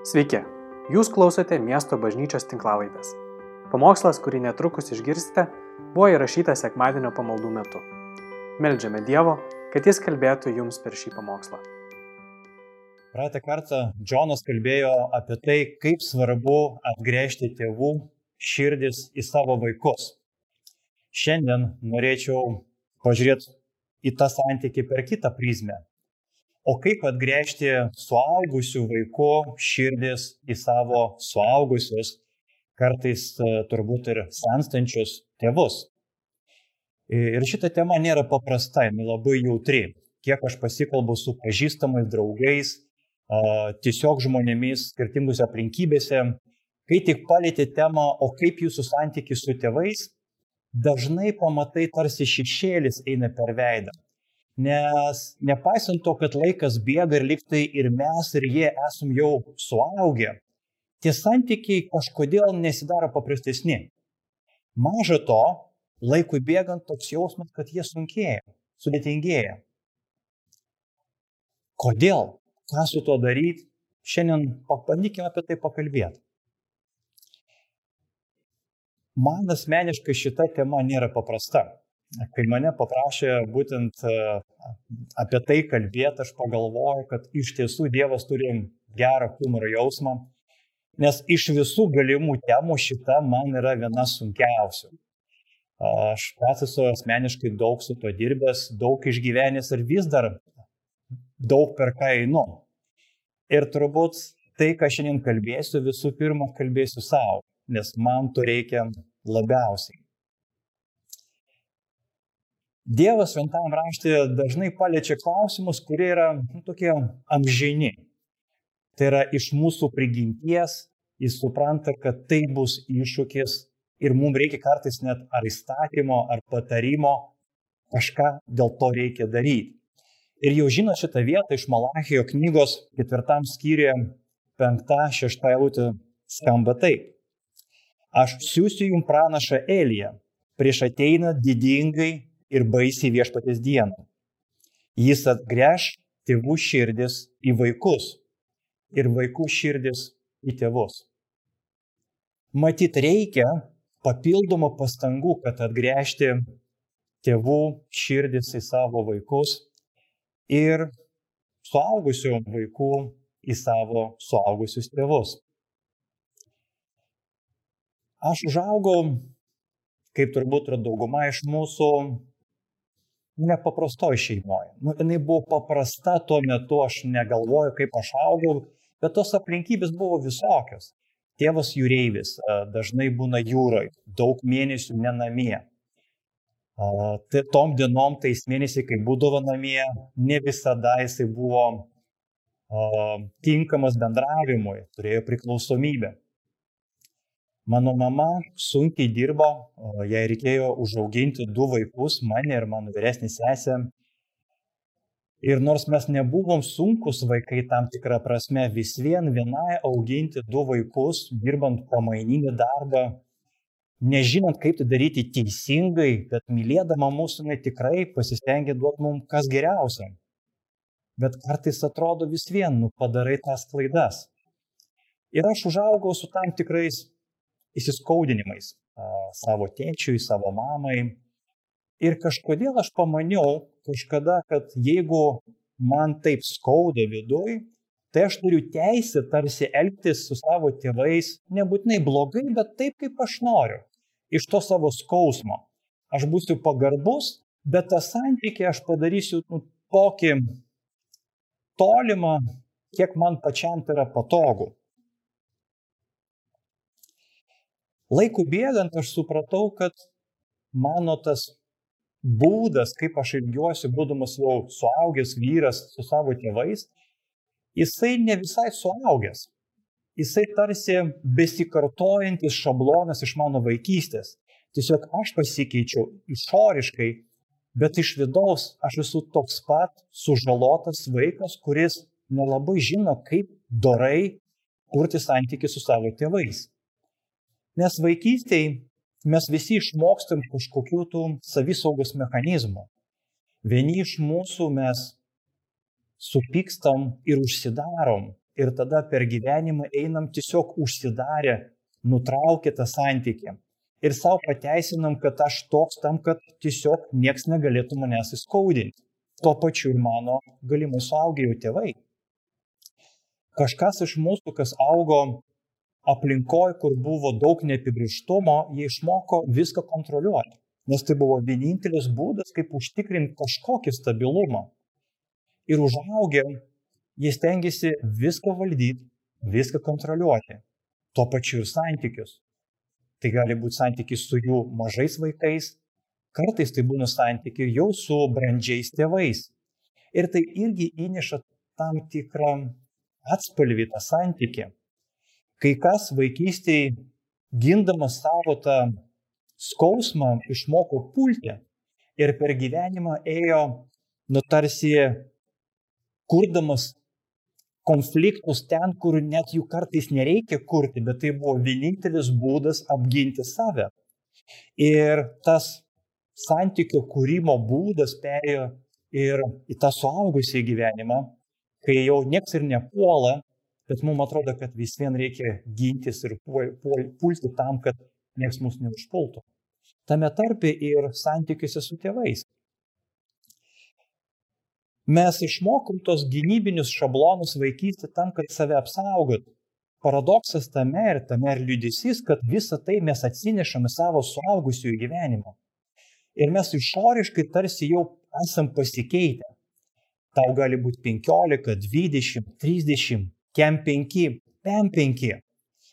Sveiki, jūs klausote miesto bažnyčios tinklavaitės. Pamokslas, kurį netrukus išgirsite, buvo įrašytas sekmadienio pamaldų metu. Meldžiame Dievo, kad Jis kalbėtų jums per šį pamokslą. Praeitą kartą Džonas kalbėjo apie tai, kaip svarbu atgręžti tėvų širdis į savo vaikus. Šiandien norėčiau pažiūrėti į tą santykį per kitą prizmę. O kaip atgręžti suaugusių vaikų širdis į savo suaugusius, kartais e, turbūt ir senstančius tėvus. Ir šita tema nėra paprasta, jinai labai jautri. Kiek aš pasikalbu su pažįstamais draugais, tiesiog žmonėmis skirtingose aplinkybėse, kai tik palėtė temą, o kaip jūsų santykis su tėvais, dažnai pamatai tarsi šešėlis eina per veidą. Nes nepaisant to, kad laikas bėga ir liktai ir mes, ir jie esam jau suaugę, tie santykiai kažkodėl nesidaro paprastesni. Maža to, laikui bėgant toks jausmas, kad jie sunkėja, sudėtingėja. Kodėl? Ką su tuo daryti? Šiandien pabandykime apie tai pakalbėti. Man asmeniškai šita tema nėra paprasta. Kai mane paprašė būtent e, apie tai kalbėti, aš pagalvoju, kad iš tiesų Dievas turi gerą humoro jausmą, nes iš visų galimų temų šita man yra viena sunkiausių. Aš pats esu asmeniškai daug su to dirbęs, daug išgyvenęs ir vis dar daug per ką einu. Ir turbūt tai, ką šiandien kalbėsiu, visų pirma kalbėsiu savo, nes man to reikia labiausiai. Dievas šventam raštė dažnai paliečia klausimus, kurie yra nu, tokie amžini. Tai yra iš mūsų prigimties, jis supranta, kad tai bus iššūkis ir mums reikia kartais net ar įstatymo, ar patarimo, kažką dėl to reikia daryti. Ir jau žino šitą vietą iš Malachijo knygos ketvirtam skyriuje, penkta, šešta eilutė skamba taip. Aš siūsiu jums pranašą Eliją, prieš ateina didingai ir baisiai viešpatės dieną. Jis atgręš tėvų širdis į vaikus ir vaikų širdis į tėvus. Matyt, reikia papildomų pastangų, kad atgręžti tėvų širdis į savo vaikus ir suaugusių vaikų į savo suaugusius tėvus. Aš užaugau, kaip turbūt yra dauguma iš mūsų, nepaprastoj šeimoje. Nu, jinai buvo paprasta tuo metu, aš negalvoju, kaip aš augau, bet tos aplinkybės buvo visokios. Tėvas jūreivis dažnai būna jūroje, daug mėnesių nenamie. Tai tom dienom, tais mėnesiai, kai būdavo namie, ne visada jisai buvo tinkamas bendravimui, turėjo priklausomybę. Mano mama sunkiai dirbo, jai reikėjo užauginti du vaikus, mane ir mano vyresnį sesę. Ir nors mes nebuvom sunkus vaikai tam tikrą prasme, vis vien vienai auginti du vaikus, dirbant pamaininį darbą, nežinant, kaip tai daryti teisingai, bet mylėdama mūsų, jinai tikrai pasistengė duoti mums kas geriausia. Bet kartais atrodo vis vien, nu padarai tas klaidas. Ir aš užaugau su tam tikrais įsiskaudinimais savo tėčiui, savo mamai. Ir kažkodėl aš pamaniau kažkada, kad jeigu man taip skauda viduj, tai aš turiu teisę tarsi elgtis su savo tėvais nebūtinai blogai, bet taip, kaip aš noriu. Iš to savo skausmo. Aš būsiu pagarbus, bet tą santykį aš padarysiu nu, tokį tolimą, kiek man pačiam tai yra patogu. Laikų bėgant aš supratau, kad mano tas būdas, kaip aš ilgiuosi, būdamas jau suaugęs vyras su savo tėvais, jisai ne visai suaugęs. Jisai tarsi besikartojantis šablonas iš mano vaikystės. Tiesiog aš pasikeičiau išoriškai, bet iš vidaus aš esu toks pat sužalotas vaikas, kuris nelabai žino, kaip dorai kurti santykių su savo tėvais. Nes vaikystėje mes visi išmokstam kažkokių tų savisaugos mechanizmų. Vieni iš mūsų mes supykstam ir užsidarom ir tada per gyvenimą einam tiesiog užsidarę, nutraukę tą santykį. Ir savo pateisinam, kad aš toks tam, kad tiesiog nieks negalėtų manęs įskaudinti. Tuo pačiu ir mano galimai suaugę jau tėvai. Kažkas iš mūsų, kas augo aplinkoje, kur buvo daug neapibrištumo, jie išmoko viską kontroliuoti. Nes tai buvo vienintelis būdas, kaip užtikrinti kažkokį stabilumą. Ir užaugę, jie stengiasi viską valdyti, viską kontroliuoti. Tuo pačiu ir santykius. Tai gali būti santykiai su jų mažais vaikais, kartais tai būna santykiai jau su brandžiais tėvais. Ir tai irgi įneša tam tikrą atspalvį tą santykį. Kai kas vaikystėje, gindamas savo tą skausmą, išmoko pulti ir per gyvenimą ėjo, nu tarsi, kurdamas konfliktus ten, kur net jų kartais nereikia kurti, bet tai buvo vienintelis būdas apginti save. Ir tas santykio kūrimo būdas perėjo ir į tą suaugusią gyvenimą, kai jau nieks ir nepuola, bet mums atrodo, kad vis vien reikia gintis ir pulti tam, kad niekas mus neužpultų. Tame tarpe ir santykiuose su tėvais. Mes išmokom tos gynybinius šablonus vaikystį tam, kad save apsaugot. Paradoksas tame ir tame ir liudesys, kad visą tai mes atsinešame savo suaugusiųjų gyvenimo. Ir mes išoriškai tarsi jau esam pasikeitę. Tau gali būti 15, 20, 30, kem penki, pem penki.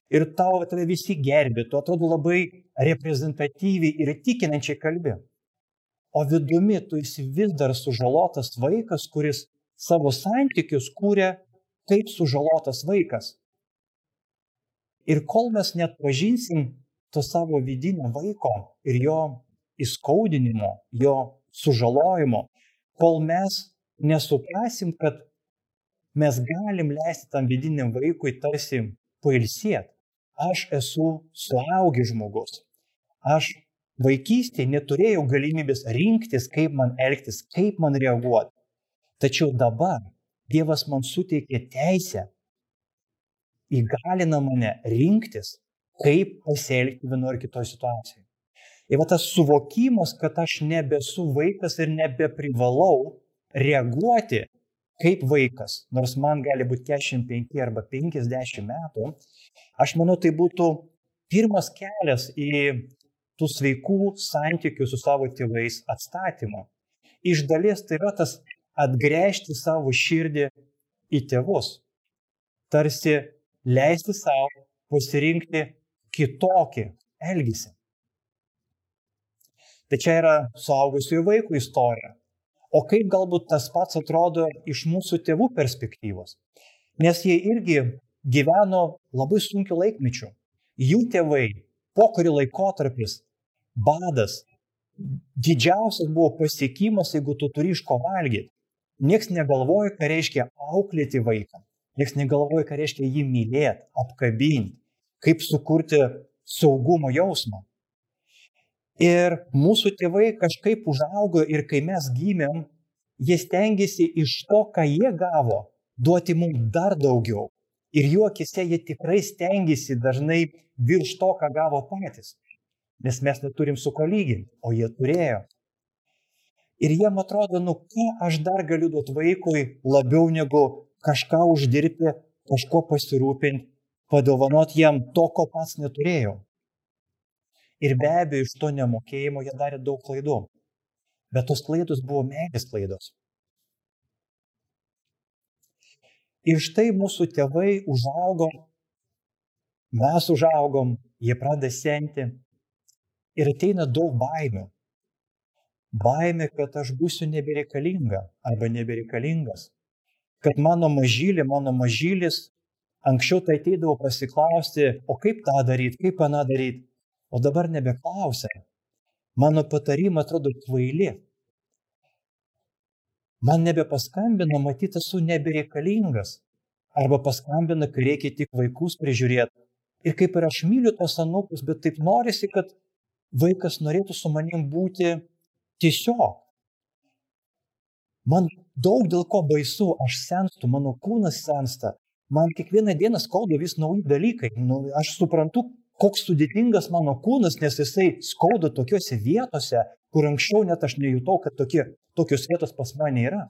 Ir tau tave visi gerbė, tu atrodo labai reprezentatyviai ir tikinančiai kalbi. O vidumi tu esi vis dar sužalotas vaikas, kuris savo santykius kūrė kaip sužalotas vaikas. Ir kol mes net pažinsim to savo vidinio vaiko ir jo įskaudinimo, jo sužalojimo, kol mes nesuprasim, kad mes galim leisti tam vidiniam vaikui tarsi pailsėti. Aš esu suaugęs žmogus. Aš vaikystėje neturėjau galimybės rinktis, kaip man elgtis, kaip man reaguoti. Tačiau dabar Dievas man suteikė teisę, įgalina mane rinktis, kaip pasielgti vienoje ar kitoje situacijoje. Ir tas suvokimas, kad aš nebesu vaikas ir nebeprivalau reaguoti kaip vaikas, nors man gali būti 45 arba 50 metų, aš manau, tai būtų pirmas kelias į tų sveikų santykių su savo tėvais atstatymą. Iš dalies tai yra tas atgręžti savo širdį į tėvus. Tarsi leisti savo pasirinkti kitokį elgesį. Tai čia yra suaugusiųjų vaikų istorija. O kaip galbūt tas pats atrodo iš mūsų tėvų perspektyvos? Nes jie irgi gyveno labai sunkiu laikmečiu. Jų tėvai, pokario laikotarpis, badas, didžiausias buvo pasiekimas, jeigu tu turi iš ko valgyti. Niekas negalvoja, ką reiškia auklėti vaiką. Niekas negalvoja, ką reiškia jį mylėti, apkabinti, kaip sukurti saugumo jausmą. Ir mūsų tėvai kažkaip užaugo ir kai mes gimėm, jie stengiasi iš to, ką jie gavo, duoti mums dar daugiau. Ir jų akise jie tikrai stengiasi dažnai virš to, ką gavo patys. Nes mes neturim su ko lyginti, o jie turėjo. Ir jiem atrodo, nu ką aš dar galiu duoti vaikui labiau negu kažką uždirbti, kažko pasirūpinti, padovanoti jam to, ko pats neturėjau. Ir be abejo, iš to nemokėjimo jie darė daug klaidų. Bet tos klaidos buvo meilės klaidos. Ir štai mūsų tėvai užaugo, mes užaugom, jie pradeda senti ir ateina daug baimių. Baimė, kad aš būsiu nebereikalinga arba nebereikalingas. Kad mano mažylė, mano mažylis, anksčiau tai ateidavo pasiklausti, o kaip tą daryti, kaip aną daryti o dabar nebeklausia. Mano patarimai atrodo kvaili. Man nebepaskambina, matyt, esu nebereikalingas. Arba paskambina, kai reikia tik vaikus prižiūrėti. Ir kaip ir aš myliu tos anukus, bet taip norisi, kad vaikas norėtų su manim būti tiesiog. Man daug dėl ko baisu, aš senstu, mano kūnas sensta, man kiekvieną dieną skauda vis nauji dalykai. Nu, aš suprantu, koks sudėtingas mano kūnas, nes jisai skauda tokiuose vietose, kur anksčiau net aš nejutau, kad tokie, tokios vietos pas mane yra.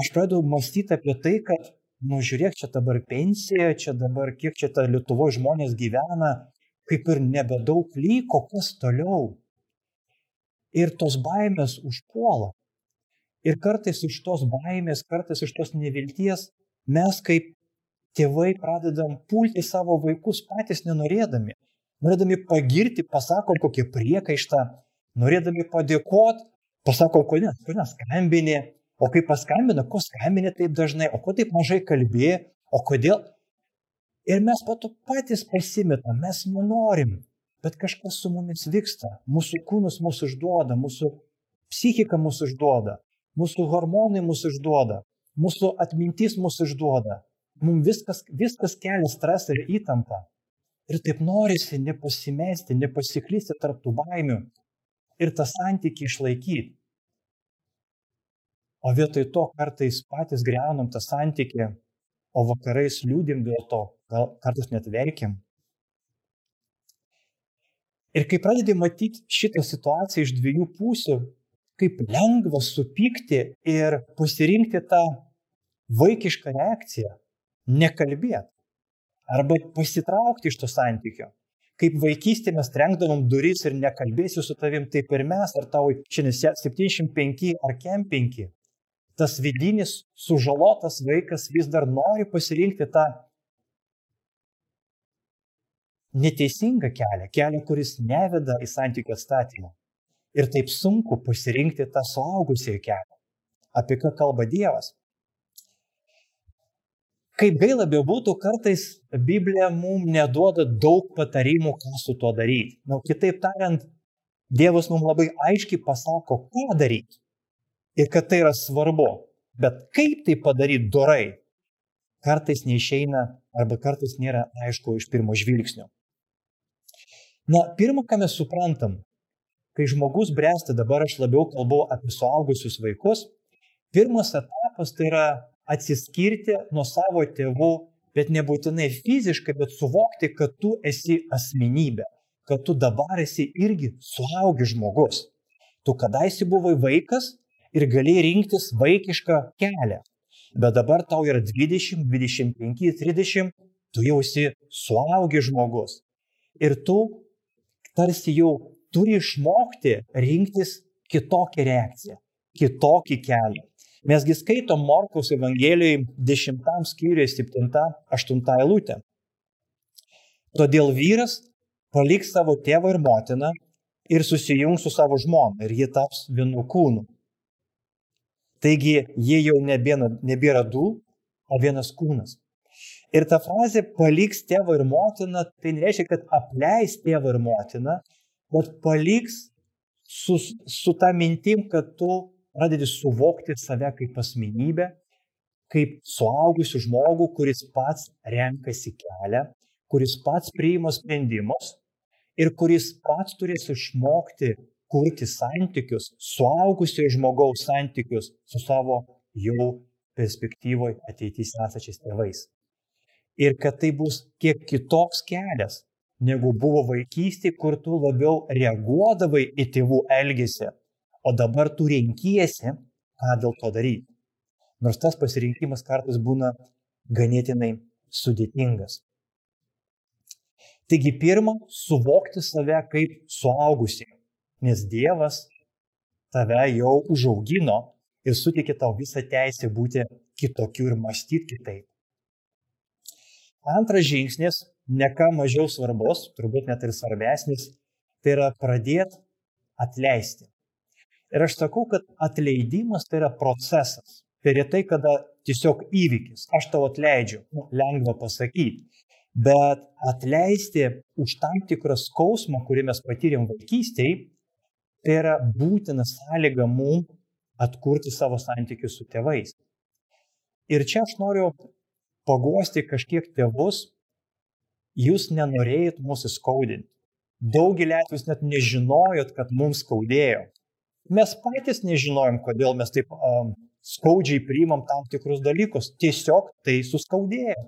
Aš pradedu mąstyti apie tai, kad, nu žiūrėk, čia dabar pensija, čia dabar kiek čia ta Lietuvo žmonės gyvena, kaip ir nebedaug liko, kas toliau. Ir tos baimės užpuola. Ir kartais iš tos baimės, kartais iš tos nevilties mes kaip tėvai pradedam pulti savo vaikus patys nenorėdami. Norėdami pagirti, pasakom kokį priekaištą, norėdami padėkoti, pasakom, kodėl, kodėl skambinė, o kai paskambina, ko skambinė taip dažnai, o ko taip mažai kalbėjo, o kodėl. Ir mes pato patys pasimetam, mes nenorim, bet kažkas su mumis vyksta, mūsų kūnus mūsų išduoda, mūsų psichika mūsų išduoda mūsų hormonai mūsų išduoda, mūsų atmintis mūsų išduoda, mums viskas, viskas kelia stresą ir įtampą. Ir taip norisi nepasimesti, nepasiklysti tarp tų baimių ir tą santykį išlaikyti. O vietoj to kartais patys greunam tą santykį, o vakarais liūdim dėl to, gal kartais net verkim. Ir kai pradedi matyti šitą situaciją iš dviejų pusių, kaip lengva supykti ir pasirinkti tą vaikišką reakciją, nekalbėti. Arba pasitraukti iš to santykio. Kaip vaikystėje mes trenkdavom duris ir nekalbėsiu su tavim, taip ir mes, ar tau šiandien 75 ar kem 5. Tas vidinis sužalotas vaikas vis dar nori pasirinkti tą neteisingą kelią, kelią, kuris neveda į santykių atstatymą ir taip sunku pasirinkti tą suaugusiai kelią, apie ką kalba Dievas. Kaip gaila bebūtų, kartais Biblija mums neduoda daug patarimų, ką su tuo daryti. Na, nu, kitaip tariant, Dievas mums labai aiškiai pasako, ką daryti. Ir kad tai yra svarbu. Bet kaip tai padaryti dorai, kartais neišeina arba kartais nėra aišku iš pirmo žvilgsnio. Na, pirmą, ką mes suprantam, kai žmogus bręsta, dabar aš labiau kalbu apie suaugusius vaikus, pirmas etapas tai yra atsiskirti nuo savo tėvų, bet nebūtinai fiziškai, bet suvokti, kad tu esi asmenybė, kad tu dabar esi irgi suaugęs žmogus. Tu kadaise buvai vaikas ir galėjai rinktis vaikišką kelią, bet dabar tau yra 20, 25, 30, tu jau esi suaugęs žmogus. Ir tu tarsi jau turi išmokti rinktis kitokią reakciją, kitokį kelią. Mesgi skaitom Morkaus Evangelijoje 10 skyriuje 7-8 eilutę. Todėl vyras paliks savo tėvą ir motiną ir susijungs su savo žmona ir ji taps vienu kūnu. Taigi jie jau nebėra, nebėra du, o vienas kūnas. Ir ta frazė paliks tėvą ir motiną, tai nereiškia, kad apleis tėvą ir motiną, bet paliks su, su ta mintim, kad tu pradedi suvokti save kaip asmenybę, kaip suaugusių žmogų, kuris pats renkasi kelią, kuris pats priima sprendimus ir kuris pats turės išmokti kurti santykius, suaugusio žmogaus santykius su savo jau perspektyvoje ateityje esančiais tėvais. Ir kad tai bus kiek kitoks kelias, negu buvo vaikystėje, kur tu labiau reaguodavai į tėvų elgesį, o dabar tu renkiesi, ką dėl to daryti. Nors tas pasirinkimas kartais būna ganėtinai sudėtingas. Taigi pirmą, suvokti save kaip suaugusi, nes Dievas tave jau užaugino ir suteikė tau visą teisę būti kitokiu ir mąstyti kitaip. Antras žingsnis ne ką mažiau svarbus, turbūt net ir svarbesnis, tai yra pradėti atleisti. Ir aš sakau, kad atleidimas tai yra procesas. Tai retai, kada tiesiog įvykis, aš tau atleidžiu, nu, lengva pasakyti. Bet atleisti už tam tikrą skausmą, kurį mes patyrėm vaikystėje, tai yra būtina sąlyga mums atkurti savo santykius su tėvais. Ir čia aš noriu paguosti kažkiek tėvus, jūs nenorėjot mūsų skaudinti. Daugelį atvejų jūs net nežinojot, kad mums skaudėjo. Mes patys nežinojom, kodėl mes taip um, skaudžiai priimam tam tikrus dalykus. Tiesiog tai suskaudėjo.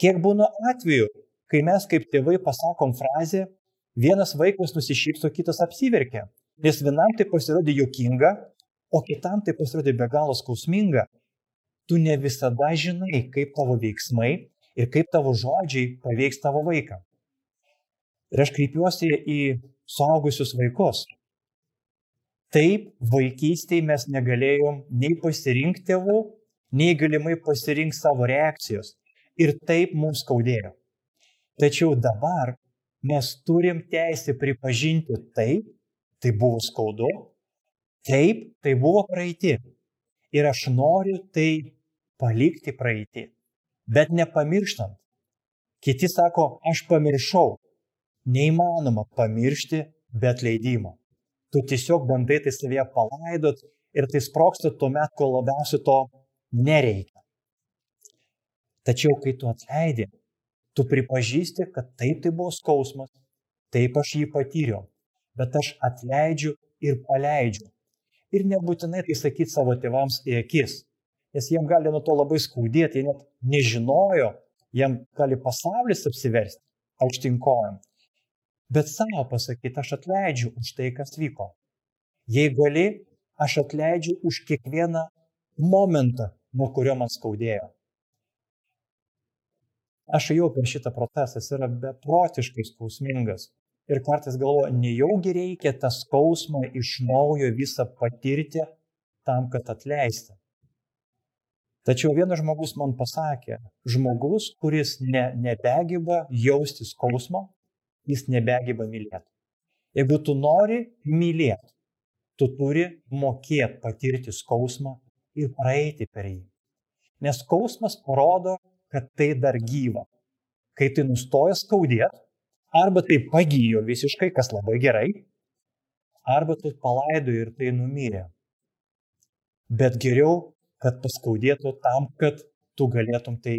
Kiek būna atveju, kai mes kaip tėvai pasakom frazę, vienas vaikas nusišypso, kitas apsiverkia. Nes vienam tai pasirodė jokinga, o kitam tai pasirodė be galo skausminga. Tu ne visada žinai, kaip tavo veiksmai ir kaip tavo žodžiai paveiks tavo vaiką. Ir aš kreipiuosi į suaugusius vaikus. Taip, vaikystėje mes negalėjom nei pasirinkti tėvų, nei galimai pasirinkti savo reakcijos. Ir taip mums skaudėjo. Tačiau dabar mes turim teisę pripažinti taip, tai buvo skaudu, taip, tai buvo praeiti. Ir aš noriu tai palikti praeiti. Bet nepamirštant. Kiti sako, aš pamiršau. Neįmanoma pamiršti be atleidimo. Tu tiesiog bandai tai savyje palaidot ir tai sproksta tuo metu, kol labiausiai to nereikia. Tačiau, kai tu atleidi, tu pripažįsti, kad taip tai buvo skausmas, taip aš jį patyriau, bet aš atleidžiu ir paleidžiu. Ir nebūtinai tai sakyti savo tėvams į akis, nes jiem gali nuo to labai skaudėti, jie net nežinojo, jiem gali pasaulis apsiversti aukštinkojam. Bet savo pasakyti, aš atleidžiu už tai, kas vyko. Jei gali, aš atleidžiu už kiekvieną momentą, nuo kurio man skaudėjo. Aš jau per šitą procesą, jis yra beprotiškai skausmingas. Ir kartais galvoju, nejaugi reikia tą skausmą iš naujo visą patirti tam, kad atleisti. Tačiau vienas žmogus man pasakė, žmogus, kuris ne, nebegeba jausti skausmo, jis nebegeba mylėti. Jeigu tu nori mylėti, tu turi mokėti patirti skausmą ir praeiti per jį. Nes skausmas parodo, kad tai dar gyva. Kai tai nustoja skaudėti, arba tai pagyjo visiškai, kas labai gerai, arba tai palaido ir tai numirė. Bet geriau, kad paskaudėtų tam, kad tu galėtum tai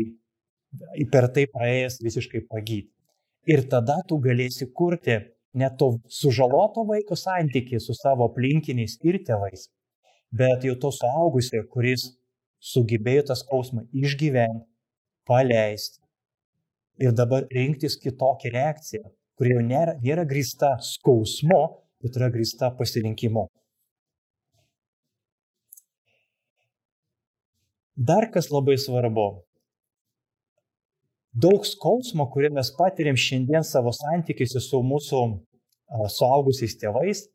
per tai praėjęs visiškai pagyti. Ir tada tu galėsi kurti net to sužaloto vaiko santykiai su savo aplinkiniais ir tėvais, bet jau to suaugusio, kuris sugebėjo tą skausmą išgyventi, paleisti. Ir dabar rinktis kitokią reakciją, kuri jau nėra, nėra grįsta skausmu, bet yra grįsta pasirinkimu. Dar kas labai svarbu. Daug skausmo, kurį mes patiriam šiandien savo santykiuose su mūsų suaugusiais tėvais,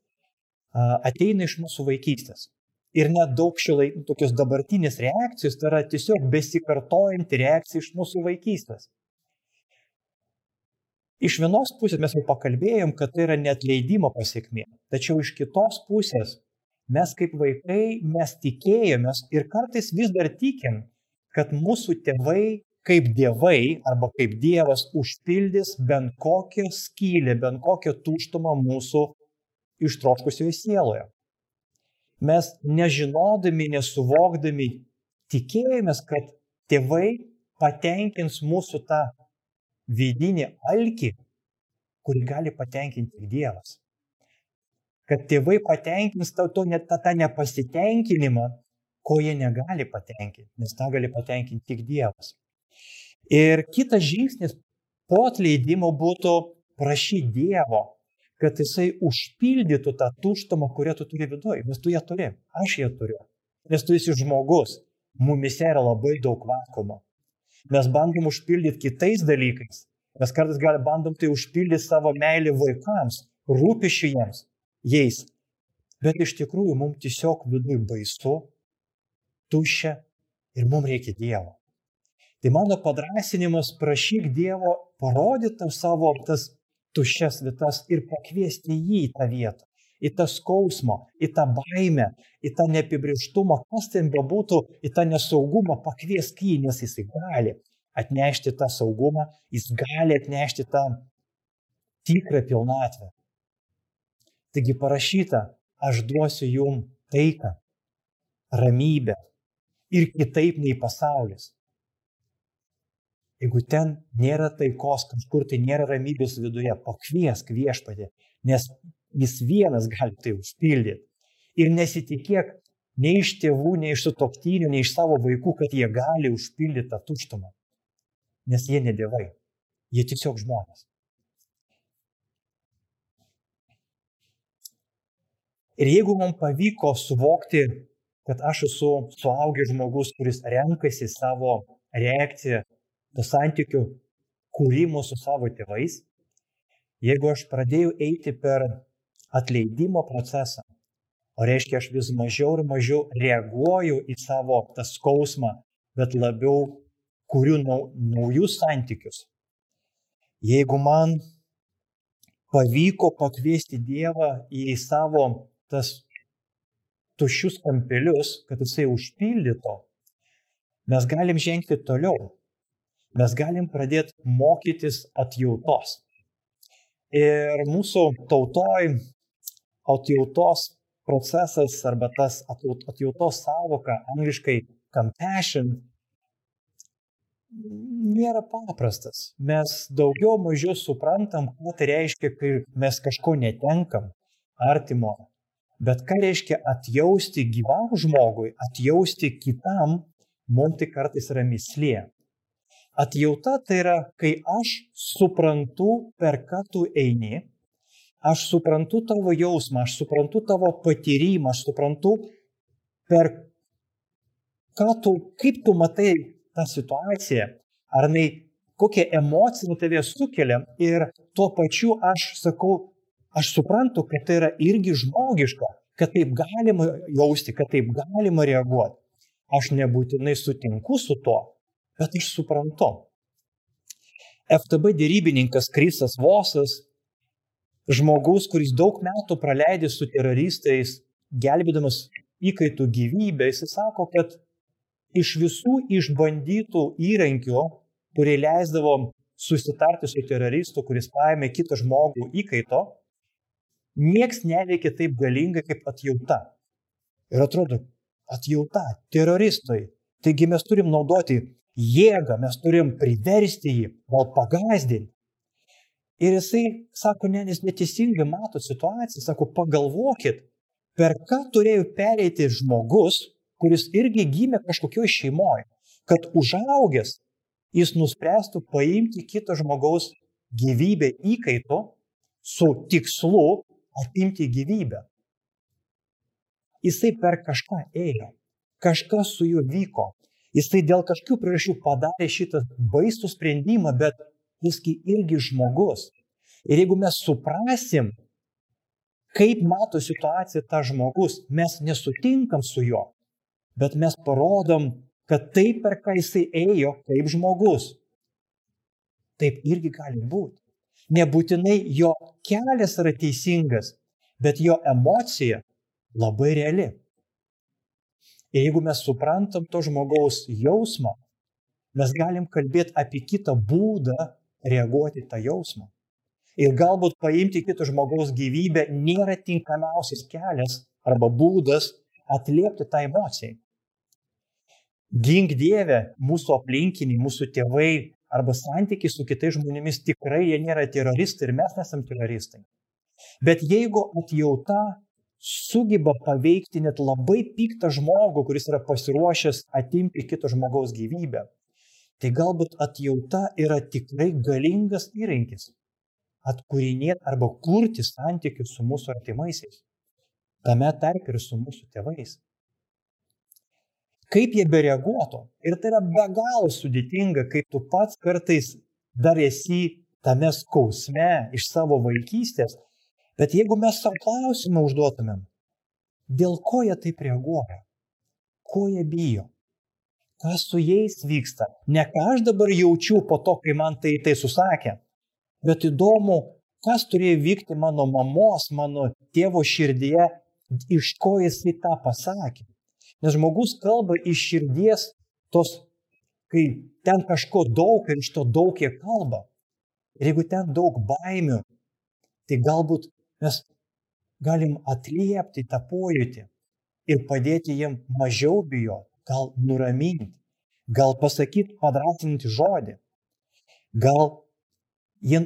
ateina iš mūsų vaikystės. Ir net daug šilai tokios dabartinės reakcijos tai yra tiesiog besikartojanti reakcija iš mūsų vaikystės. Iš vienos pusės mes jau pakalbėjom, kad tai yra netleidimo pasiekmė. Tačiau iš kitos pusės mes kaip vaikai, mes tikėjomės ir kartais vis dar tikim, kad mūsų tėvai kaip dievai arba kaip dievas užpildys bent kokią skylę, bent kokią tuštumą mūsų ištroškusioje sieloje mes nežinodami, nesuvokdami, tikėjomės, kad tėvai patenkins mūsų tą vidinį alkį, kurį gali patenkinti tik Dievas. Kad tėvai patenkins to, to net tą, tą nepasitenkinimą, ko jie negali patenkinti, nes tą gali patenkinti tik Dievas. Ir kitas žingsnis po atleidimo būtų prašyti Dievo, kad jisai užpildytų tą tuštumą, kurią tu turi viduje. Nes tu ją turi, aš ją turiu. Nes tu esi žmogus, mumise yra labai daug vakumo. Mes bandom užpildyti kitais dalykais. Mes kartais gal bandom tai užpildyti savo meilį vaikams, rūpišiu jiems, jais. Bet iš tikrųjų mums tiesiog viduje baisu, tuščia ir mums reikia Dievo. Tai mano padrasinimas prašyk Dievo parodyti savo tas tuščias vietas ir pakviesti jį į tą vietą, į tą skausmą, į tą baimę, į tą neapibrieštumą, kas ten bebūtų, į tą nesaugumą, pakviesk jį, nes jisai gali atnešti tą saugumą, jis gali atnešti tą tikrą pilnatvę. Taigi parašyta, aš duosiu jum taiką, ramybę ir kitaip nei pasaulis. Jeigu ten nėra taikos, kažkur tai nėra ramybės viduje, pakviesk viešpatį, nes jis vienas gali tai užpildyti. Ir nesitikėk nei iš tėvų, nei iš sutoktinių, nei iš savo vaikų, kad jie gali užpildyti tą tuštumą. Nes jie ne dievai, jie tiesiog žmonės. Ir jeigu mums pavyko suvokti, kad aš esu suaugęs žmogus, kuris renkasi savo reakciją, to santykių kūrimo su savo tėvais, jeigu aš pradėjau eiti per atleidimo procesą, O reiškia, aš vis mažiau ir mažiau reaguoju į savo tą skausmą, bet labiau kuriu naujus santykius. Jeigu man pavyko pakviesti Dievą į savo tas tuščius kampelius, kad jisai užpildyto, mes galim žengti toliau. Mes galim pradėti mokytis atjautos. Ir mūsų tautoj atjautos procesas arba tas atjautos savoka, angliškai compassion, nėra paprastas. Mes daugiau mažiau suprantam, ką tai reiškia, kai mes kažko netenkam artimo. Bet ką reiškia atjausti gyvam žmogui, atjausti kitam, mums tai kartais yra mislė. Atjauta tai yra, kai aš suprantu, per ką tu eini, aš suprantu tavo jausmą, aš suprantu tavo patyrimą, aš suprantu, per ką tu, kaip tu matai tą situaciją, ar jinai kokią emociją tave sukelia ir tuo pačiu aš sakau, aš suprantu, kad tai yra irgi žmogiška, kad taip galima jausti, kad taip galima reaguoti. Aš nebūtinai sutinku su tuo, bet aš suprantu. FTB dėrybininkas Krisas Vosas žmogus, kuris daug metų praleidė su teroristais, gelbėdamas įkaitų gyvybę, jis sako, kad iš visų išbandytų įrankių, kurie leisdavo susitarti su teroristu, kuris paėmė kitą žmogų įkaito, nieks neveikia taip galingai kaip atjauta. Ir atrodo, atjauta, teroristai. Taigi mes turim naudoti jėgą, mes turim priversti jį, gal pagazdinti. Ir jisai sako, ne, jis neteisingai mato situaciją, sako, pagalvokit, per ką turėjo pereiti žmogus, kuris irgi gimė kažkokioje šeimoje, kad užaugęs jis nuspręstų paimti kito žmogaus gyvybę įkaito su tikslu atimti gyvybę. Jisai per kažką ėjo, kažkas su juo vyko, jisai dėl kažkokių priežasčių padarė šitą baisų sprendimą, bet Jisgi irgi žmogus. Ir jeigu mes suprasim, kaip mato situaciją tas žmogus, mes nesutinkam su juo, bet mes parodom, kad taip, per ką jisai ėjo, kaip žmogus. Taip irgi gali būti. Nebūtinai jo kelias yra teisingas, bet jo emocija labai reali. Ir jeigu mes suprantam to žmogaus jausmą, mes galim kalbėti apie kitą būdą, reaguoti tą jausmą. Ir galbūt paimti kito žmogaus gyvybę nėra tinkamiausias kelias arba būdas atliepti tą emociją. Gink Dieve, mūsų aplinkiniai, mūsų tėvai arba santykiai su kitais žmonėmis tikrai jie nėra teroristai ir mes nesam teroristai. Bet jeigu atjauta sugeba paveikti net labai piktą žmogų, kuris yra pasiruošęs atimti kito žmogaus gyvybę, tai galbūt atjauta yra tikrai galingas įrankis atkūrinėti arba kurti santykius su mūsų artimaisiais, tame tarp ir su mūsų tėvais. Kaip jie bereaguotų. Ir tai yra be galo sudėtinga, kaip tu pats kartais dar esi tame skausme iš savo vaikystės. Bet jeigu mes savo klausimą užduotumėm, dėl ko jie taip reaguoja, ko jie bijo, kas su jais vyksta. Ne ką aš dabar jaučiu po to, kai man tai tai susakė, bet įdomu, kas turėjo vykti mano mamos, mano tėvo širdyje, iš ko jisai tą pasakė. Nes žmogus kalba iš širdies tos, kai ten kažko daug ir iš to daug jie kalba. Ir jeigu ten daug baimių, tai galbūt mes galim atliepti tą pojūtį ir padėti jiem mažiau bijoti gal nuraminti, gal pasakyti padrasinti žodį, gal jie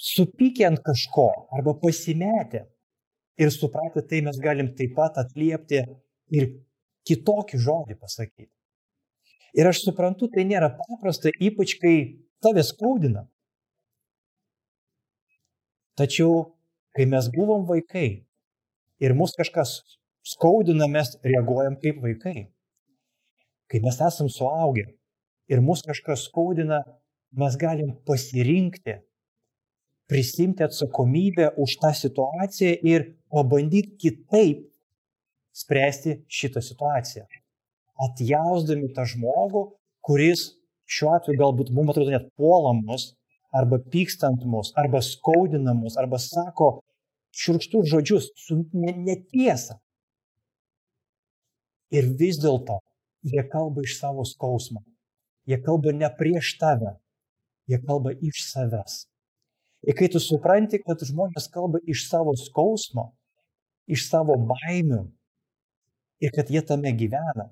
supykė ant kažko arba pasimetė Ir supratę tai mes galim taip pat atliepti ir kitokį žodį pasakyti. Ir aš suprantu, tai nėra paprasta, ypač kai tave skaudina. Tačiau, kai mes buvom vaikai ir mus kažkas skaudina, mes reaguojam kaip vaikai. Kai mes esam suaugę ir mus kažkas skaudina, mes galim pasirinkti, prisimti atsakomybę už tą situaciją ir pabandyti kitaip spręsti šitą situaciją. Atjausdami tą žmogų, kuris šiuo atveju galbūt mums atrodo net puolamus, arba pykstant mus, arba skaudinamus, arba sako širkštus žodžius su netiesa. Ir vis dėlto jie kalba iš savo skausmo. Jie kalba ne prieš tave, jie kalba iš savęs. Ir kai tu supranti, kad žmonės kalba iš savo skausmo, iš savo baimių ir kad jie tame gyvena,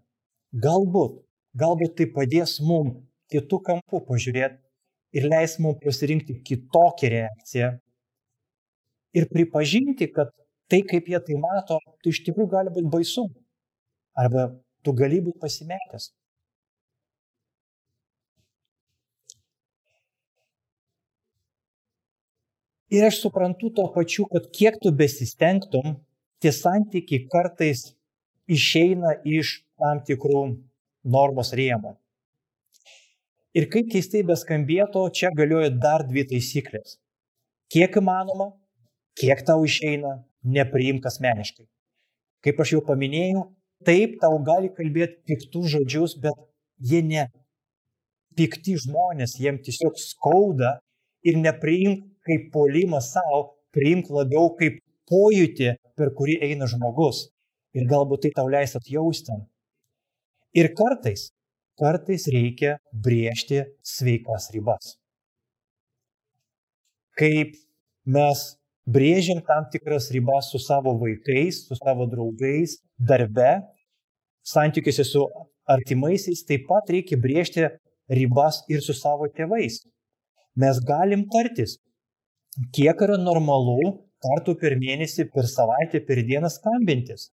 galbūt, galbūt tai padės mums kitų kampų pažiūrėti ir leis mums pasirinkti kitokią reakciją ir pripažinti, kad tai, kaip jie tai mato, tai iš tikrųjų gali būti baisu. Arba tu gali būti pasimetęs. Ir aš suprantu to pačiu, kad kiek tu besistengtum, tie santykiai kartais išeina iš tam tikrų normos rėmų. Ir kaip keistai beskambėtų, čia galioja dar dvi taisyklės. Kiek įmanoma, kiek tau išeina, nepriimk asmeniškai. Kaip aš jau paminėjau, taip tau gali kalbėti piktus žodžius, bet jie ne pikti žmonės, jiem tiesiog skauda ir nepriimk kaip polimą savo, priimk labiau kaip pojūtį, per kurį eina žmogus. Ir galbūt tai tau leis atjausti. Ir kartais kartais reikia brėžti sveikas ribas. Kaip mes brėžiam tam tikras ribas su savo vaikais, su savo draugais, darbe, santykiuose su artimaisiais, taip pat reikia brėžti ribas ir su savo tėvais. Mes galim tartis, kiek yra normalu kartų per mėnesį, per savaitę, per dieną skambintis.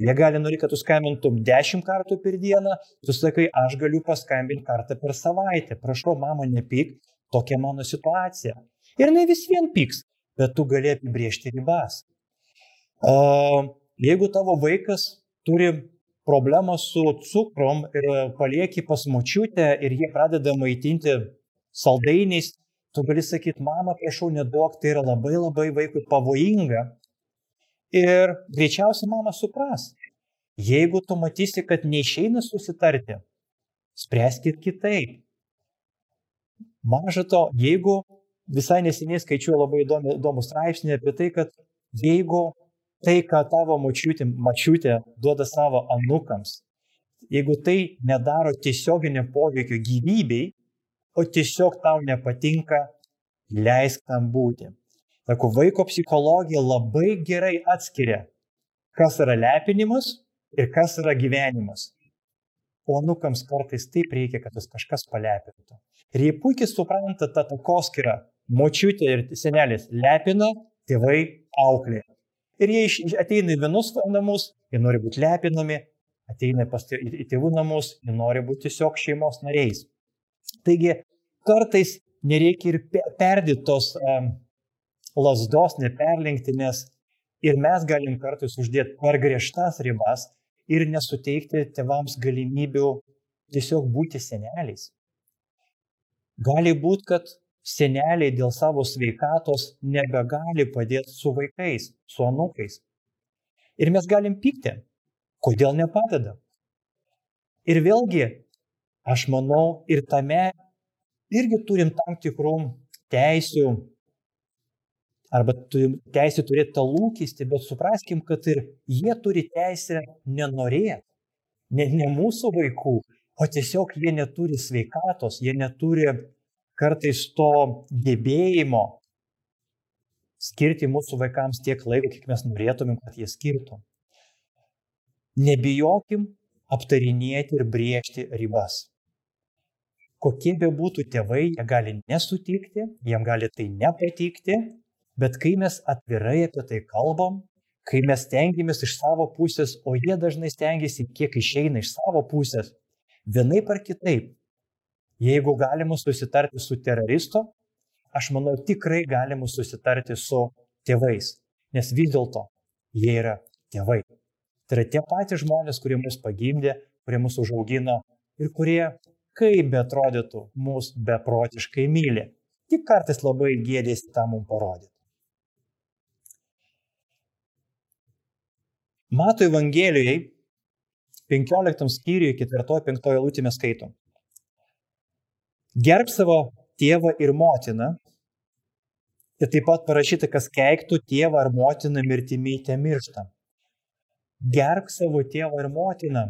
Jie gali norėti, kad tu skambintum 10 kartų per dieną, tu sakai, aš galiu paskambinti kartą per savaitę. Prašau, mama, nepyk, tokia mano situacija. Ir ne vis vien pyks, bet tu gali apibriežti ribas. Uh, jeigu tavo vaikas turi problemą su cukrom ir palieki pas močiutę ir jie pradeda maitinti saldainiais, tu gali sakyti, mama, prašau, neduok, tai yra labai labai vaikui pavojinga. Ir greičiausiai mama supras. Jeigu tu matysi, kad neišeina susitarti, spręskit kitaip. Maža to, jeigu visai neseniai skaičiu labai įdomų, įdomų straipsnį apie tai, kad jeigu tai, ką tavo mačiutė, mačiutė duoda savo anukams, jeigu tai nedaro tiesioginio poveikio gyvybei, o tiesiog tau nepatinka, leisk tam būti. Sako, vaiko psichologija labai gerai atskiria, kas yra lepinimas ir kas yra gyvenimas. O nukams kartais taip reikia, kad jas kažkas palepintų. Ir jie puikiai supranta tą takoskirą. Močiutė ir senelis lepina, tėvai auklė. Ir jie ateina į vienus namus, jie nori būti lepinami, ateina į tėvų namus, jie nori būti tiesiog šeimos nariais. Taigi kartais nereikia ir perdėti tos um, lasdos neperlenkti, nes ir mes galim kartais uždėti per griežtas ribas ir nesuteikti tėvams galimybių tiesiog būti seneliais. Gali būti, kad seneliai dėl savo sveikatos nebegali padėti su vaikais, su anukais. Ir mes galim pykti, kodėl nepadeda. Ir vėlgi, aš manau, ir tame irgi turim tam tikrų teisių arba turim teisę turėti tą lūkestį, bet supraskim, kad ir jie turi teisę nenorėti. Ne, ne mūsų vaikų, o tiesiog jie neturi sveikatos, jie neturi kartais to gebėjimo skirti mūsų vaikams tiek laiko, kiek mes norėtumėm, kad jie skirtų. Nebijokim aptarinėti ir briežti ribas. Kokie be būtų tėvai, jie gali nesutikti, jiem gali tai nepatikti, Bet kai mes atvirai apie tai kalbam, kai mes stengiamės iš savo pusės, o jie dažnai stengiasi, kiek išeina iš savo pusės, vienaip ar kitaip, jeigu galima susitarti su teroristu, aš manau, tikrai galima susitarti su tėvais, nes vis dėlto jie yra tėvai. Tai yra tie patys žmonės, kurie mus pagimdė, kurie mus užaugino ir kurie, kaip betrodytų, mus beprotiškai myli. Tik kartais labai gėdėsi tą mums parodyti. Mato Evangelijai 15 skyriuje 4-5 eilutė mes skaitom. Gerb savo tėvą ir motiną. Ir taip pat parašyta, kas keiktų tėvą ar motiną mirtimi te miršta. Gerb savo tėvą ir motiną.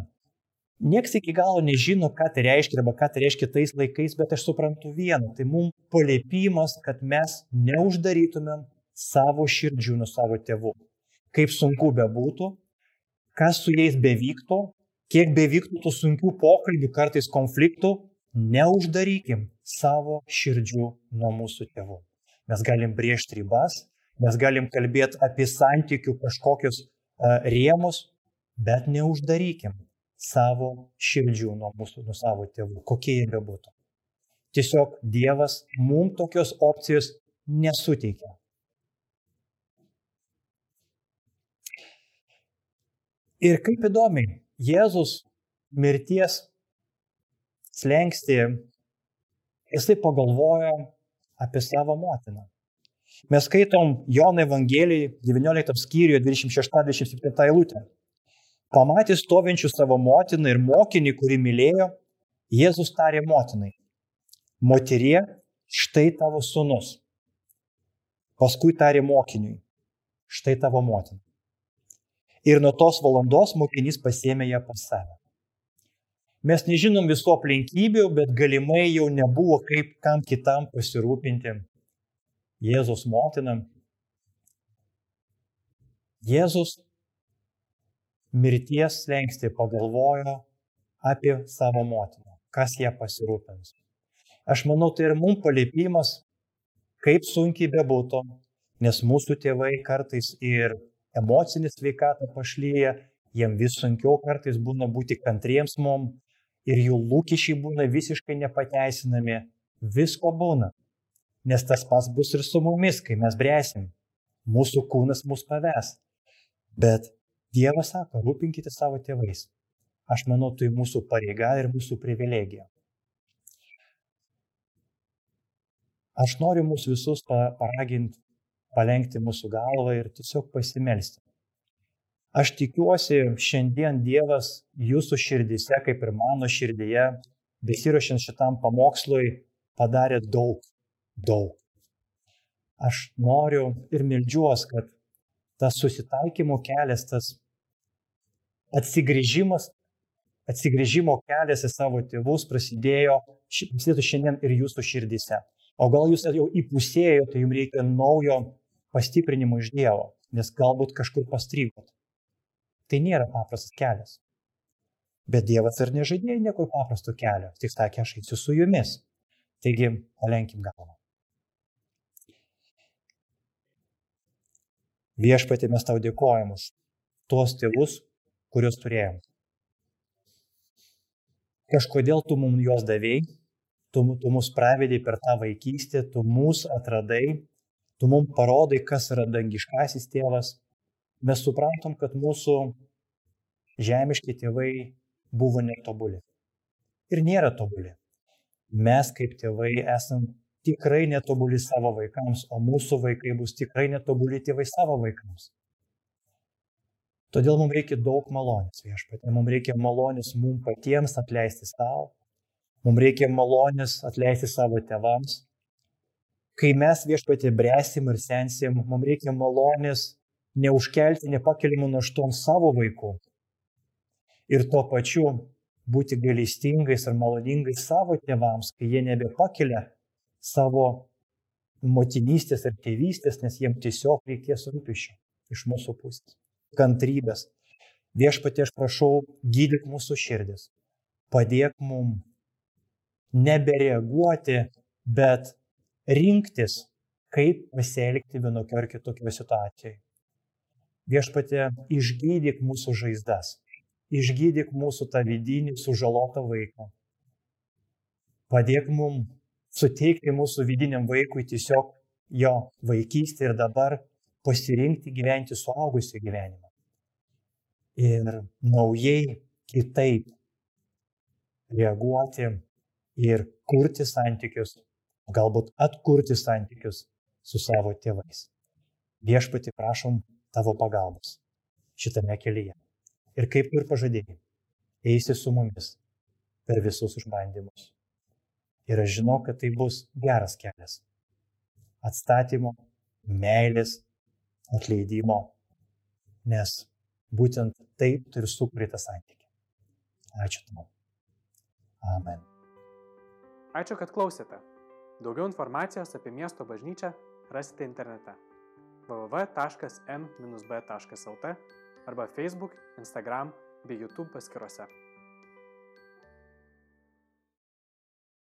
Niekas iki galo nežino, ką tai reiškia arba ką tai reiškia tais laikais, bet aš suprantu vieną. Tai mums palėpimas, kad mes neuždarytumėm savo širdžių nuo savo tėvų. Kaip sunku bebūtų, kas su jais bevyktų, kiek bevyktų tų sunkių pokalbių, kartais konfliktų, neuždarykim savo širdžių nuo mūsų tėvų. Mes galim briežti ribas, mes galim kalbėti apie santykių kažkokius uh, rėmus, bet neuždarykim savo širdžių nuo mūsų, nuo savo tėvų, kokie jie bebūtų. Tiesiog Dievas mums tokios opcijos nesuteikia. Ir kaip įdomiai, Jėzus mirties slengsti, jisai pagalvoja apie savo motiną. Mes skaitom Jono Evangelijai 19 skyriuje 26-27 eilutę. Pamatys stovinčių savo motiną ir mokinį, kurį mylėjo, Jėzus tarė motinai, moterie, štai tavo sunus. Paskui tarė mokiniui, štai tavo motina ir nuo tos valandos mokinys pasėmė ją pas save. Mes nežinom visų aplinkybių, bet galimai jau nebuvo kaip kam kitam pasirūpinti Jėzus motinam. Jėzus mirties lengsti pagalvojo apie savo motiną, kas ją pasirūpins. Aš manau, tai ir mums palėpimas, kaip sunkiai bebūtų, nes mūsų tėvai kartais ir emocinė sveikata pašlyja, jiem vis sunkiau kartais būna būti kantriems mum ir jų lūkesčiai būna visiškai nepateisinami. Visko būna. Nes tas pas bus ir su mumis, kai mes brėsim. Mūsų kūnas mus paves. Bet Dievas sako, rūpinkite savo tėvais. Aš manau, tai mūsų pareiga ir mūsų privilegija. Aš noriu mūsų visus paraginti palenkti mūsų galvą ir tiesiog pasimelsti. Aš tikiuosi, šiandien Dievas jūsų širdise, kaip ir mano širdyje, besiruošiant šitam pamokslui, padarė daug, daug. Aš noriu ir mildžiuos, kad tas susitaikymo kelias, tas atsigrėžimas, atsigrėžimo kelias į savo tėvus prasidėjo, prasidėtų šiandien ir jūsų širdise. O gal jūs jau įpusėjote, tai jums reikia naujo pastiprinimo iš Dievo, nes galbūt kažkur pastrygot. Tai nėra paprastas kelias. Bet Dievas ir nežadėjo niekur paprasto kelio, tik sakė, aš eisiu su jumis. Taigi, palenkim galvą. Viešpatė mes tau dėkojam už tuos tėvus, kuriuos turėjom. Kažkodėl tu mums juos davėjai, tu, tu mus pravedai per tą vaikystę, tu mus atradai, tu mums parodai, kas yra dangiškasis tėvas, mes suprantam, kad mūsų žemiški tėvai buvo netobuli. Ir nėra tobuli. Mes kaip tėvai esam tikrai netobuli savo vaikams, o mūsų vaikai bus tikrai netobuli tėvai savo vaikams. Todėl mums reikia daug malonės viešpatė, mums reikia malonės mums patiems atleisti savo, mums reikia malonės atleisti savo tėvams, kai mes viešpatė bresim ir sensim, mums reikia malonės neužkelti nepakeliamų naštų savo vaikų. Ir tuo pačiu būti gailestingais ir maloningais savo tėvams, kai jie nebepakelia savo motinystės ir tėvystės, nes jiems tiesiog reikės rūpiščių iš mūsų pusės. Kantrybės. Viešpatie, aš prašau, gydyk mūsų širdis. Padėk mum nebereaguoti, bet rinktis, kaip pasielgti vienokio ar kitokio situacijoje. Viešpatė, išgydyk mūsų žaizdas, išgydyk mūsų tą vidinį sužalotą vaiką. Padėk mums suteikti mūsų vidiniam vaikui tiesiog jo vaikystę ir dabar pasirinkti gyventi suaugusią gyvenimą. Ir naujai kitaip reaguoti ir kurti santykius, galbūt atkurti santykius su savo tėvais. Viešpati prašom tavo pagalbos šitame kelyje. Ir kaip ir pažadėjai, eisi su mumis per visus išbandymus. Ir aš žinau, kad tai bus geras kelias. Atstatymo, meilės, atleidimo, nes būtent taip tu ir sukūrė tą santykį. Ačiū tau. Amen. Ačiū, kad klausėte. Daugiau informacijos apie miesto bažnyčią rasite internete www.m-b.lt arba Facebook, Instagram bei YouTube paskiruose.